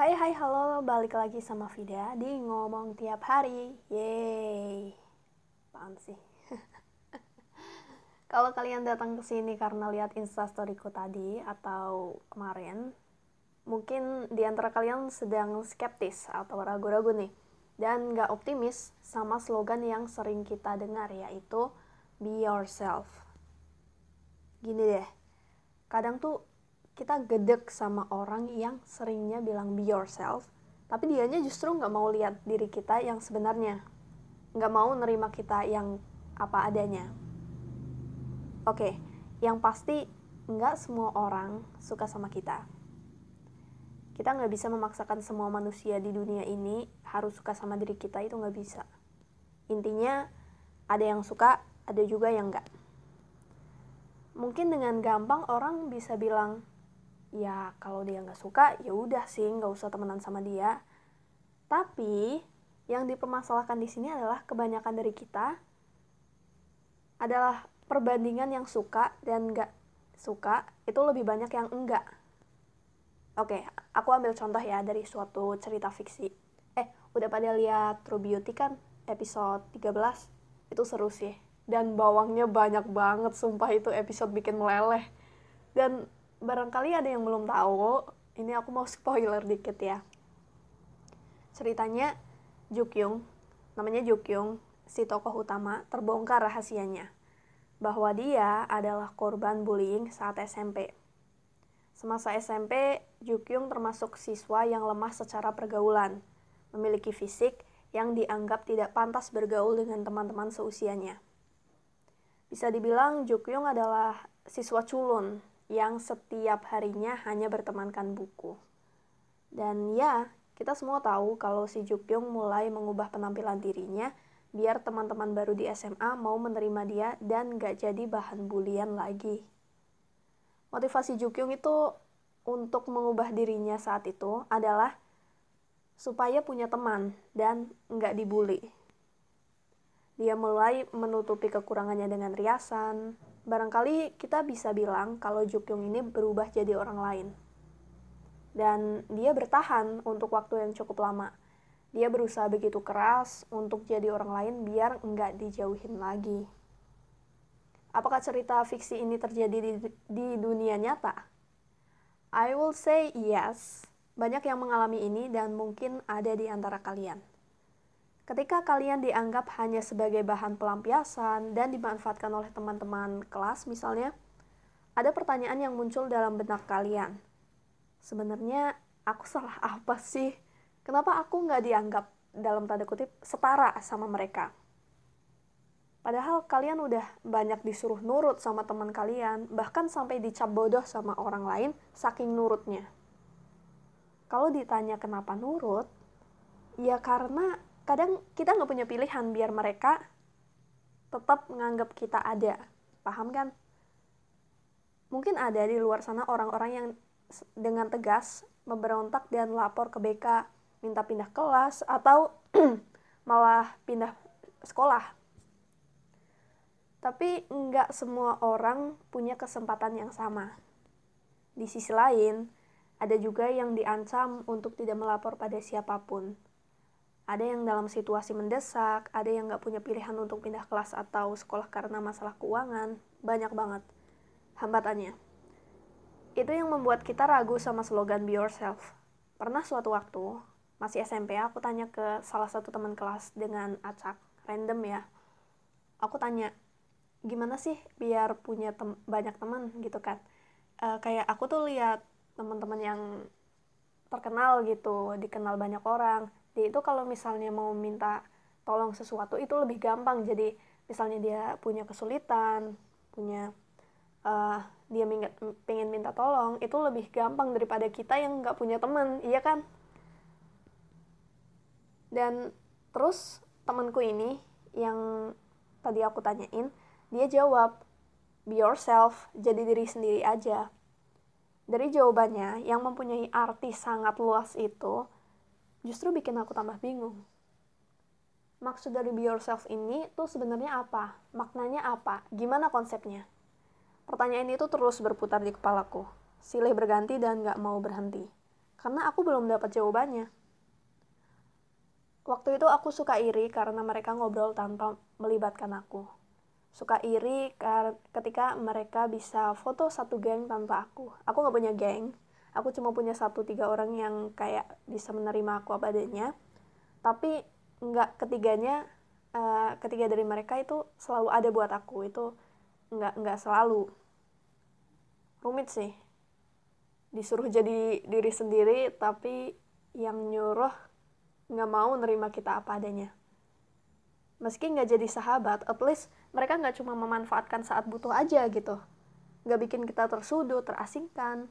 Hai hai halo, balik lagi sama Vida di Ngomong Tiap Hari. Yeay. Apaan sih? Kalau kalian datang ke sini karena lihat instastoryku tadi atau kemarin Mungkin di antara kalian sedang skeptis atau ragu-ragu nih. Dan gak optimis sama slogan yang sering kita dengar yaitu Be yourself. Gini deh, kadang tuh kita gedek sama orang yang seringnya bilang be yourself, tapi dianya justru nggak mau lihat diri kita yang sebenarnya, nggak mau nerima kita yang apa adanya. Oke, yang pasti nggak semua orang suka sama kita. Kita nggak bisa memaksakan semua manusia di dunia ini harus suka sama diri kita itu nggak bisa. Intinya ada yang suka, ada juga yang nggak. Mungkin dengan gampang orang bisa bilang, ya kalau dia nggak suka ya udah sih nggak usah temenan sama dia. Tapi yang dipermasalahkan di sini adalah kebanyakan dari kita adalah perbandingan yang suka dan nggak suka itu lebih banyak yang enggak. Oke aku ambil contoh ya dari suatu cerita fiksi. Eh udah pada lihat True Beauty kan? Episode 13 itu seru sih. Dan bawangnya banyak banget sumpah itu episode bikin meleleh. Dan barangkali ada yang belum tahu, ini aku mau spoiler dikit ya. Ceritanya Jukyung, namanya Jukyung, si tokoh utama, terbongkar rahasianya. Bahwa dia adalah korban bullying saat SMP. Semasa SMP, Jukyung termasuk siswa yang lemah secara pergaulan, memiliki fisik yang dianggap tidak pantas bergaul dengan teman-teman seusianya. Bisa dibilang Jukyung adalah siswa culun yang setiap harinya hanya bertemankan buku. Dan ya, kita semua tahu kalau si Jukyung mulai mengubah penampilan dirinya biar teman-teman baru di SMA mau menerima dia dan gak jadi bahan bulian lagi. Motivasi Jukyung itu untuk mengubah dirinya saat itu adalah supaya punya teman dan nggak dibully. Dia mulai menutupi kekurangannya dengan riasan, barangkali kita bisa bilang kalau Jukyung ini berubah jadi orang lain. Dan dia bertahan untuk waktu yang cukup lama. Dia berusaha begitu keras untuk jadi orang lain biar nggak dijauhin lagi. Apakah cerita fiksi ini terjadi di, di dunia nyata? I will say yes. Banyak yang mengalami ini dan mungkin ada di antara kalian. Ketika kalian dianggap hanya sebagai bahan pelampiasan dan dimanfaatkan oleh teman-teman kelas misalnya, ada pertanyaan yang muncul dalam benak kalian. Sebenarnya aku salah apa sih? Kenapa aku nggak dianggap dalam tanda kutip setara sama mereka? Padahal kalian udah banyak disuruh nurut sama teman kalian, bahkan sampai dicap bodoh sama orang lain saking nurutnya. Kalau ditanya kenapa nurut, ya karena kadang kita nggak punya pilihan biar mereka tetap menganggap kita ada. Paham kan? Mungkin ada di luar sana orang-orang yang dengan tegas memberontak dan lapor ke BK minta pindah kelas atau malah pindah sekolah. Tapi nggak semua orang punya kesempatan yang sama. Di sisi lain ada juga yang diancam untuk tidak melapor pada siapa pun ada yang dalam situasi mendesak, ada yang nggak punya pilihan untuk pindah kelas atau sekolah karena masalah keuangan, banyak banget hambatannya. Itu yang membuat kita ragu sama slogan Be Yourself. Pernah suatu waktu, masih SMP, aku tanya ke salah satu teman kelas dengan acak, random ya. Aku tanya, gimana sih biar punya tem banyak teman gitu kan? E, kayak aku tuh lihat teman-teman yang terkenal gitu, dikenal banyak orang, dia itu kalau misalnya mau minta tolong sesuatu itu lebih gampang. Jadi misalnya dia punya kesulitan punya uh, dia pengen minta tolong itu lebih gampang daripada kita yang nggak punya teman iya kan? Dan terus temanku ini yang tadi aku tanyain dia jawab be yourself jadi diri sendiri aja. Dari jawabannya yang mempunyai arti sangat luas itu justru bikin aku tambah bingung. Maksud dari be yourself ini tuh sebenarnya apa? Maknanya apa? Gimana konsepnya? Pertanyaan itu terus berputar di kepalaku, silih berganti dan gak mau berhenti. karena aku belum dapat jawabannya. Waktu itu aku suka iri karena mereka ngobrol tanpa melibatkan aku. Suka iri ketika mereka bisa foto satu geng tanpa aku. Aku gak punya geng, aku cuma punya satu tiga orang yang kayak bisa menerima aku apa adanya. Tapi nggak ketiganya, uh, ketiga dari mereka itu selalu ada buat aku. Itu nggak nggak selalu. Rumit sih. Disuruh jadi diri sendiri tapi yang nyuruh nggak mau nerima kita apa adanya. Meski nggak jadi sahabat at least mereka nggak cuma memanfaatkan saat butuh aja gitu. Nggak bikin kita tersudut terasingkan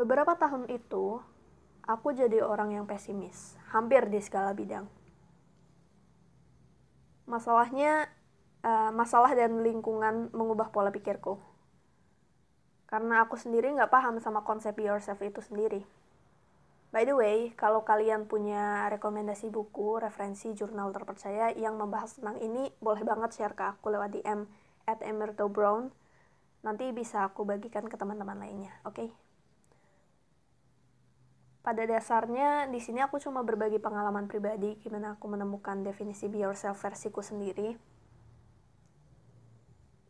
beberapa tahun itu aku jadi orang yang pesimis hampir di segala bidang masalahnya uh, masalah dan lingkungan mengubah pola pikirku karena aku sendiri nggak paham sama konsep yourself itu sendiri. By the way, kalau kalian punya rekomendasi buku, referensi jurnal terpercaya yang membahas tentang ini, boleh banget share ke aku lewat DM at Emerto Brown. Nanti bisa aku bagikan ke teman-teman lainnya, oke? Okay? Pada dasarnya, di sini aku cuma berbagi pengalaman pribadi gimana aku menemukan definisi be yourself versiku sendiri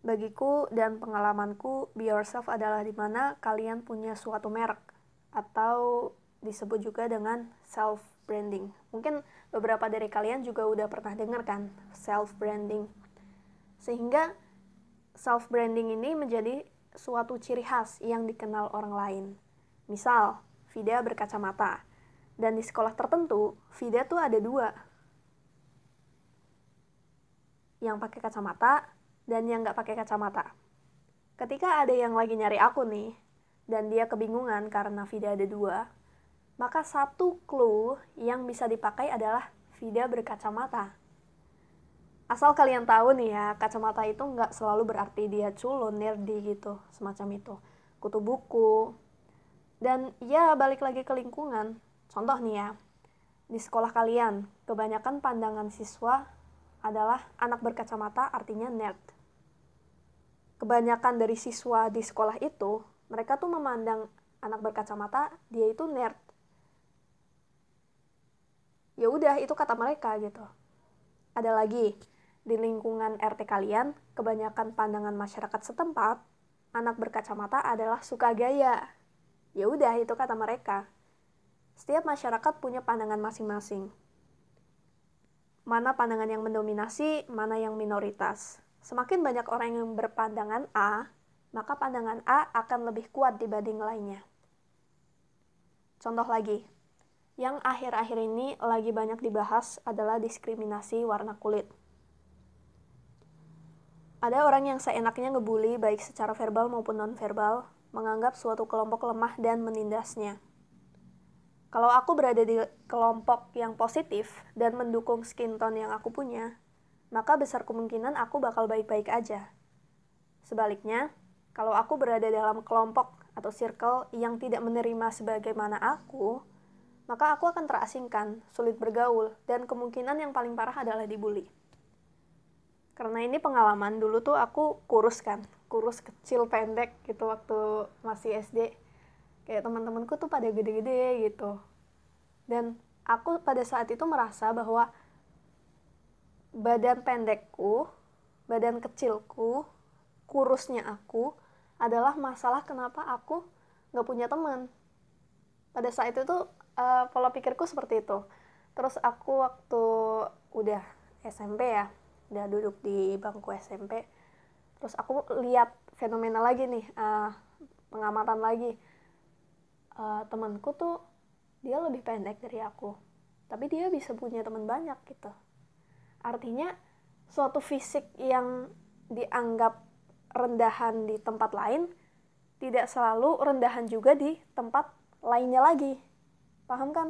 Bagiku dan pengalamanku, be yourself adalah di mana kalian punya suatu merek atau disebut juga dengan self branding. Mungkin beberapa dari kalian juga udah pernah dengar kan self branding. Sehingga self branding ini menjadi suatu ciri khas yang dikenal orang lain. Misal, Vida berkacamata. Dan di sekolah tertentu, Vida tuh ada dua. Yang pakai kacamata dan yang nggak pakai kacamata. Ketika ada yang lagi nyari aku nih, dan dia kebingungan karena Vida ada dua, maka satu clue yang bisa dipakai adalah Vida berkacamata. Asal kalian tahu nih ya, kacamata itu nggak selalu berarti dia culun, nerdy gitu, semacam itu. Kutu buku. Dan ya balik lagi ke lingkungan. Contoh nih ya, di sekolah kalian, kebanyakan pandangan siswa adalah anak berkacamata artinya nerd. Kebanyakan dari siswa di sekolah itu mereka tuh memandang anak berkacamata dia itu nerd. Ya udah itu kata mereka gitu. Ada lagi di lingkungan RT kalian kebanyakan pandangan masyarakat setempat anak berkacamata adalah suka gaya ya udah itu kata mereka. Setiap masyarakat punya pandangan masing-masing. Mana pandangan yang mendominasi mana yang minoritas. Semakin banyak orang yang berpandangan A, maka pandangan A akan lebih kuat dibanding lainnya. Contoh lagi, yang akhir-akhir ini lagi banyak dibahas adalah diskriminasi warna kulit. Ada orang yang seenaknya ngebully baik secara verbal maupun nonverbal, menganggap suatu kelompok lemah dan menindasnya. Kalau aku berada di kelompok yang positif dan mendukung skin tone yang aku punya, maka besar kemungkinan aku bakal baik-baik aja. Sebaliknya, kalau aku berada dalam kelompok atau circle yang tidak menerima sebagaimana aku, maka aku akan terasingkan, sulit bergaul, dan kemungkinan yang paling parah adalah dibully. Karena ini pengalaman, dulu tuh aku kurus kan, kurus kecil pendek gitu waktu masih SD. Kayak teman-temanku tuh pada gede-gede gitu. Dan aku pada saat itu merasa bahwa badan pendekku, badan kecilku, kurusnya aku adalah masalah kenapa aku nggak punya teman. Pada saat itu tuh uh, pola pikirku seperti itu. Terus aku waktu udah SMP ya, udah duduk di bangku SMP, terus aku lihat fenomena lagi nih, uh, pengamatan lagi. Uh, temanku tuh dia lebih pendek dari aku, tapi dia bisa punya teman banyak gitu Artinya suatu fisik yang dianggap rendahan di tempat lain tidak selalu rendahan juga di tempat lainnya lagi. Paham kan?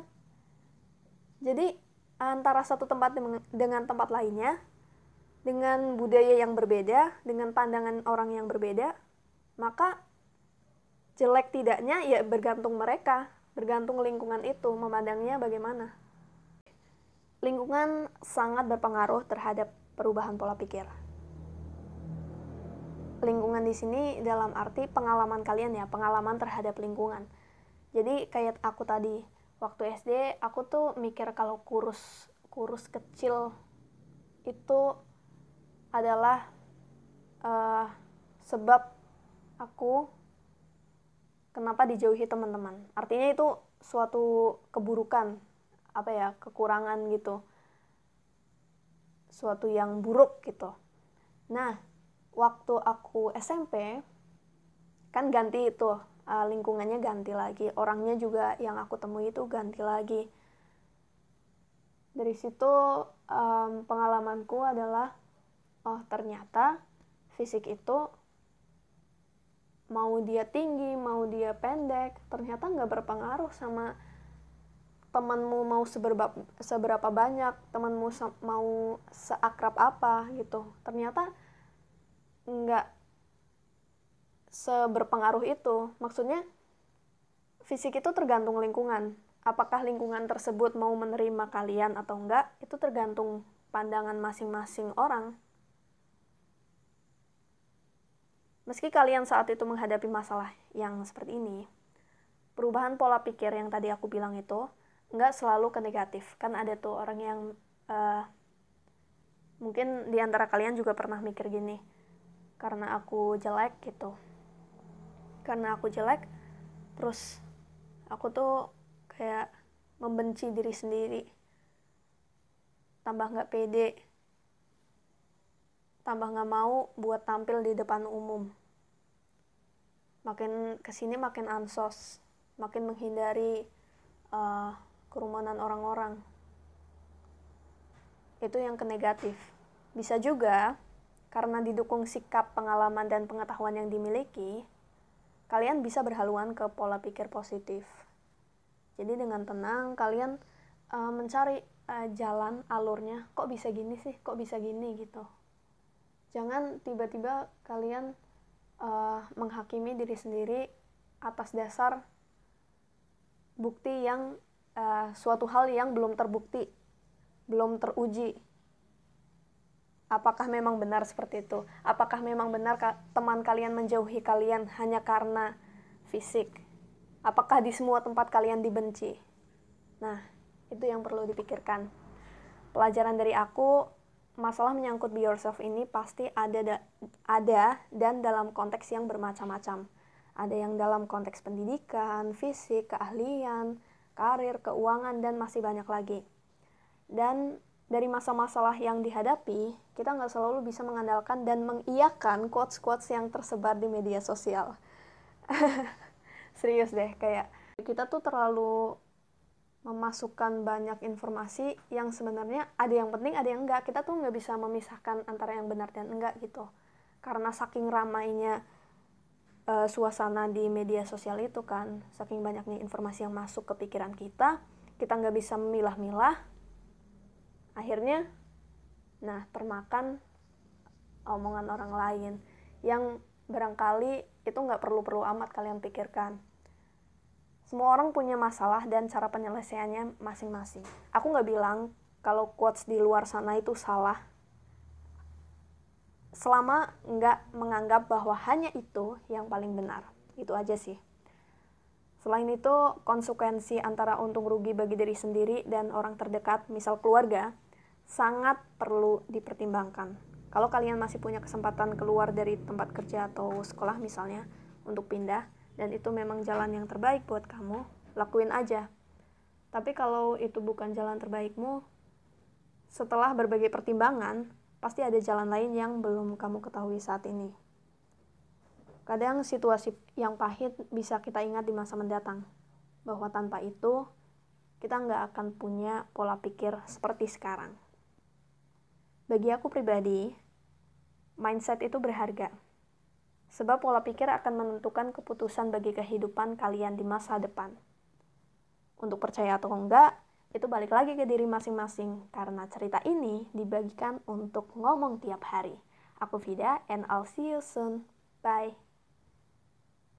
Jadi antara satu tempat dengan tempat lainnya dengan budaya yang berbeda, dengan pandangan orang yang berbeda, maka jelek tidaknya ya bergantung mereka, bergantung lingkungan itu memandangnya bagaimana lingkungan sangat berpengaruh terhadap perubahan pola pikir. Lingkungan di sini dalam arti pengalaman kalian ya, pengalaman terhadap lingkungan. jadi kayak aku tadi waktu SD aku tuh mikir kalau kurus kurus kecil itu adalah uh, sebab aku kenapa dijauhi teman-teman. Artinya itu suatu keburukan apa ya kekurangan gitu. Suatu yang buruk gitu. Nah waktu aku SMP kan ganti itu uh, lingkungannya ganti lagi. Orangnya juga yang aku temui itu ganti lagi. Dari situ um, pengalamanku adalah oh ternyata fisik itu mau dia tinggi mau dia pendek ternyata nggak berpengaruh sama temanmu mau seberapa seberapa banyak temanmu mau seakrab apa gitu. Ternyata nggak seberpengaruh itu. Maksudnya fisik itu tergantung lingkungan. Apakah lingkungan tersebut mau menerima kalian atau enggak itu tergantung pandangan masing-masing orang meski kalian saat itu menghadapi masalah yang seperti ini perubahan pola pikir yang tadi aku bilang itu nggak selalu ke negatif. Kan ada tuh orang yang uh, mungkin di antara kalian juga pernah mikir gini karena aku jelek gitu. Karena aku jelek terus aku tuh kayak membenci diri sendiri tambah nggak pede tambah nggak mau buat tampil di depan umum makin ke sini makin ansos makin menghindari uh, kerumunan orang-orang. Itu yang ke negatif. Bisa juga karena didukung sikap, pengalaman, dan pengetahuan yang dimiliki, kalian bisa berhaluan ke pola pikir positif. Jadi dengan tenang kalian uh, mencari uh, jalan alurnya, kok bisa gini sih, kok bisa gini gitu. Jangan tiba-tiba kalian uh, menghakimi diri sendiri atas dasar bukti yang uh, suatu hal yang belum terbukti, belum teruji. Apakah memang benar seperti itu? Apakah memang benar teman kalian menjauhi kalian hanya karena fisik? Apakah di semua tempat kalian dibenci? Nah, itu yang perlu dipikirkan. Pelajaran dari aku, masalah menyangkut be yourself ini pasti ada da ada dan dalam konteks yang bermacam-macam. Ada yang dalam konteks pendidikan, fisik, keahlian, karir, keuangan, dan masih banyak lagi. Dan dari masa-masalah yang dihadapi, kita nggak selalu bisa mengandalkan dan mengiyakan quotes-quotes yang tersebar di media sosial. Serius deh, kayak kita tuh terlalu memasukkan banyak informasi yang sebenarnya ada yang penting, ada yang enggak. Kita tuh nggak bisa memisahkan antara yang benar dan enggak gitu. Karena saking ramainya uh, suasana di media sosial itu kan saking banyaknya informasi yang masuk ke pikiran kita kita nggak bisa memilah-milah akhirnya nah termakan omongan orang lain yang barangkali itu nggak perlu-perlu amat kalian pikirkan semua orang punya masalah dan cara penyelesaiannya masing-masing aku nggak bilang kalau quotes di luar sana itu salah selama nggak menganggap bahwa hanya itu yang paling benar. Itu aja sih. Selain itu, konsekuensi antara untung rugi bagi diri sendiri dan orang terdekat, misal keluarga, sangat perlu dipertimbangkan. Kalau kalian masih punya kesempatan keluar dari tempat kerja atau sekolah misalnya untuk pindah, dan itu memang jalan yang terbaik buat kamu, lakuin aja. Tapi kalau itu bukan jalan terbaikmu, setelah berbagai pertimbangan, pasti ada jalan lain yang belum kamu ketahui saat ini. Kadang situasi yang pahit bisa kita ingat di masa mendatang, bahwa tanpa itu kita nggak akan punya pola pikir seperti sekarang. Bagi aku pribadi, mindset itu berharga. Sebab pola pikir akan menentukan keputusan bagi kehidupan kalian di masa depan. Untuk percaya atau enggak, itu balik lagi ke diri masing-masing karena cerita ini dibagikan untuk ngomong tiap hari. Aku Vida and I'll see you soon. Bye.